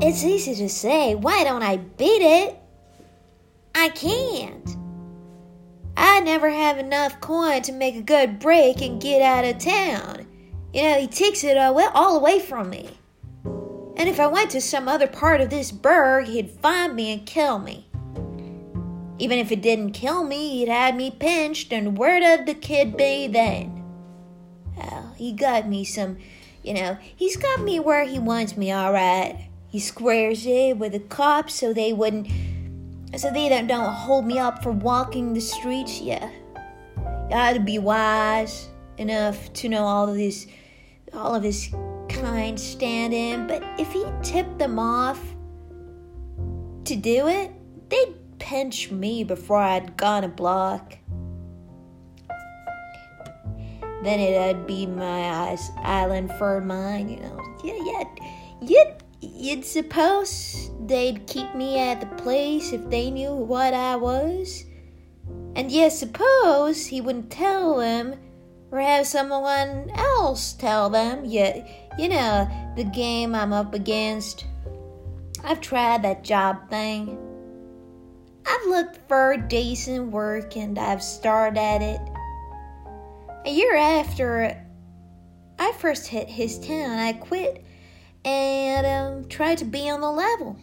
It's easy to say, why don't I beat it? I can't. I never have enough coin to make a good break and get out of town. You know, he takes it all, away from me. And if I went to some other part of this burg, he'd find me and kill me. Even if it didn't kill me, he'd have me pinched, and where'd the kid be then? Well, he got me some, you know, he's got me where he wants me, all right. He squares it with the cops so they wouldn't, so they don't, don't hold me up for walking the streets. Yeah, you to be wise enough to know all of this, all of his kind stand in. But if he tipped them off to do it, they'd pinch me before I'd gone a block. Then it'd be my island for mine, you know. Yeah, yeah. You'd you'd suppose they'd keep me at the place if they knew what I was. And you suppose he wouldn't tell them or have someone else tell them. You, you know, the game I'm up against. I've tried that job thing. I've looked for decent work and I've started at it. A year after I first hit his town, I quit and um, tried to be on the level.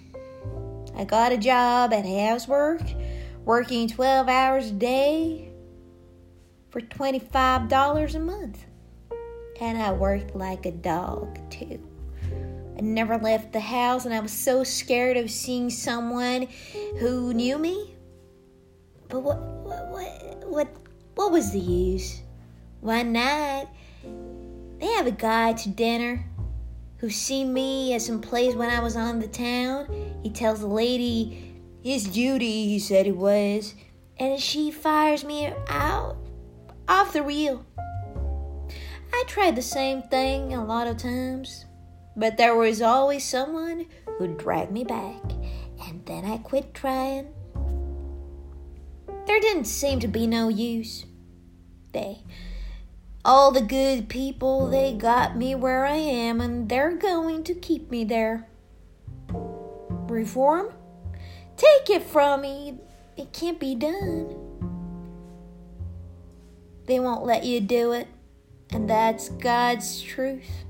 I got a job at housework, working 12 hours a day for $25 a month. And I worked like a dog, too. I never left the house, and I was so scared of seeing someone who knew me. But what, what, what, what, what was the use? One night, they have a guy to dinner who seen me at some place when I was on the town. He tells the lady his duty, he said it was, and she fires me out off the reel. I tried the same thing a lot of times, but there was always someone who'd drag me back, and then I quit trying. There didn't seem to be no use. They, all the good people, they got me where I am, and they're going to keep me there. Reform? Take it from me. It can't be done. They won't let you do it, and that's God's truth.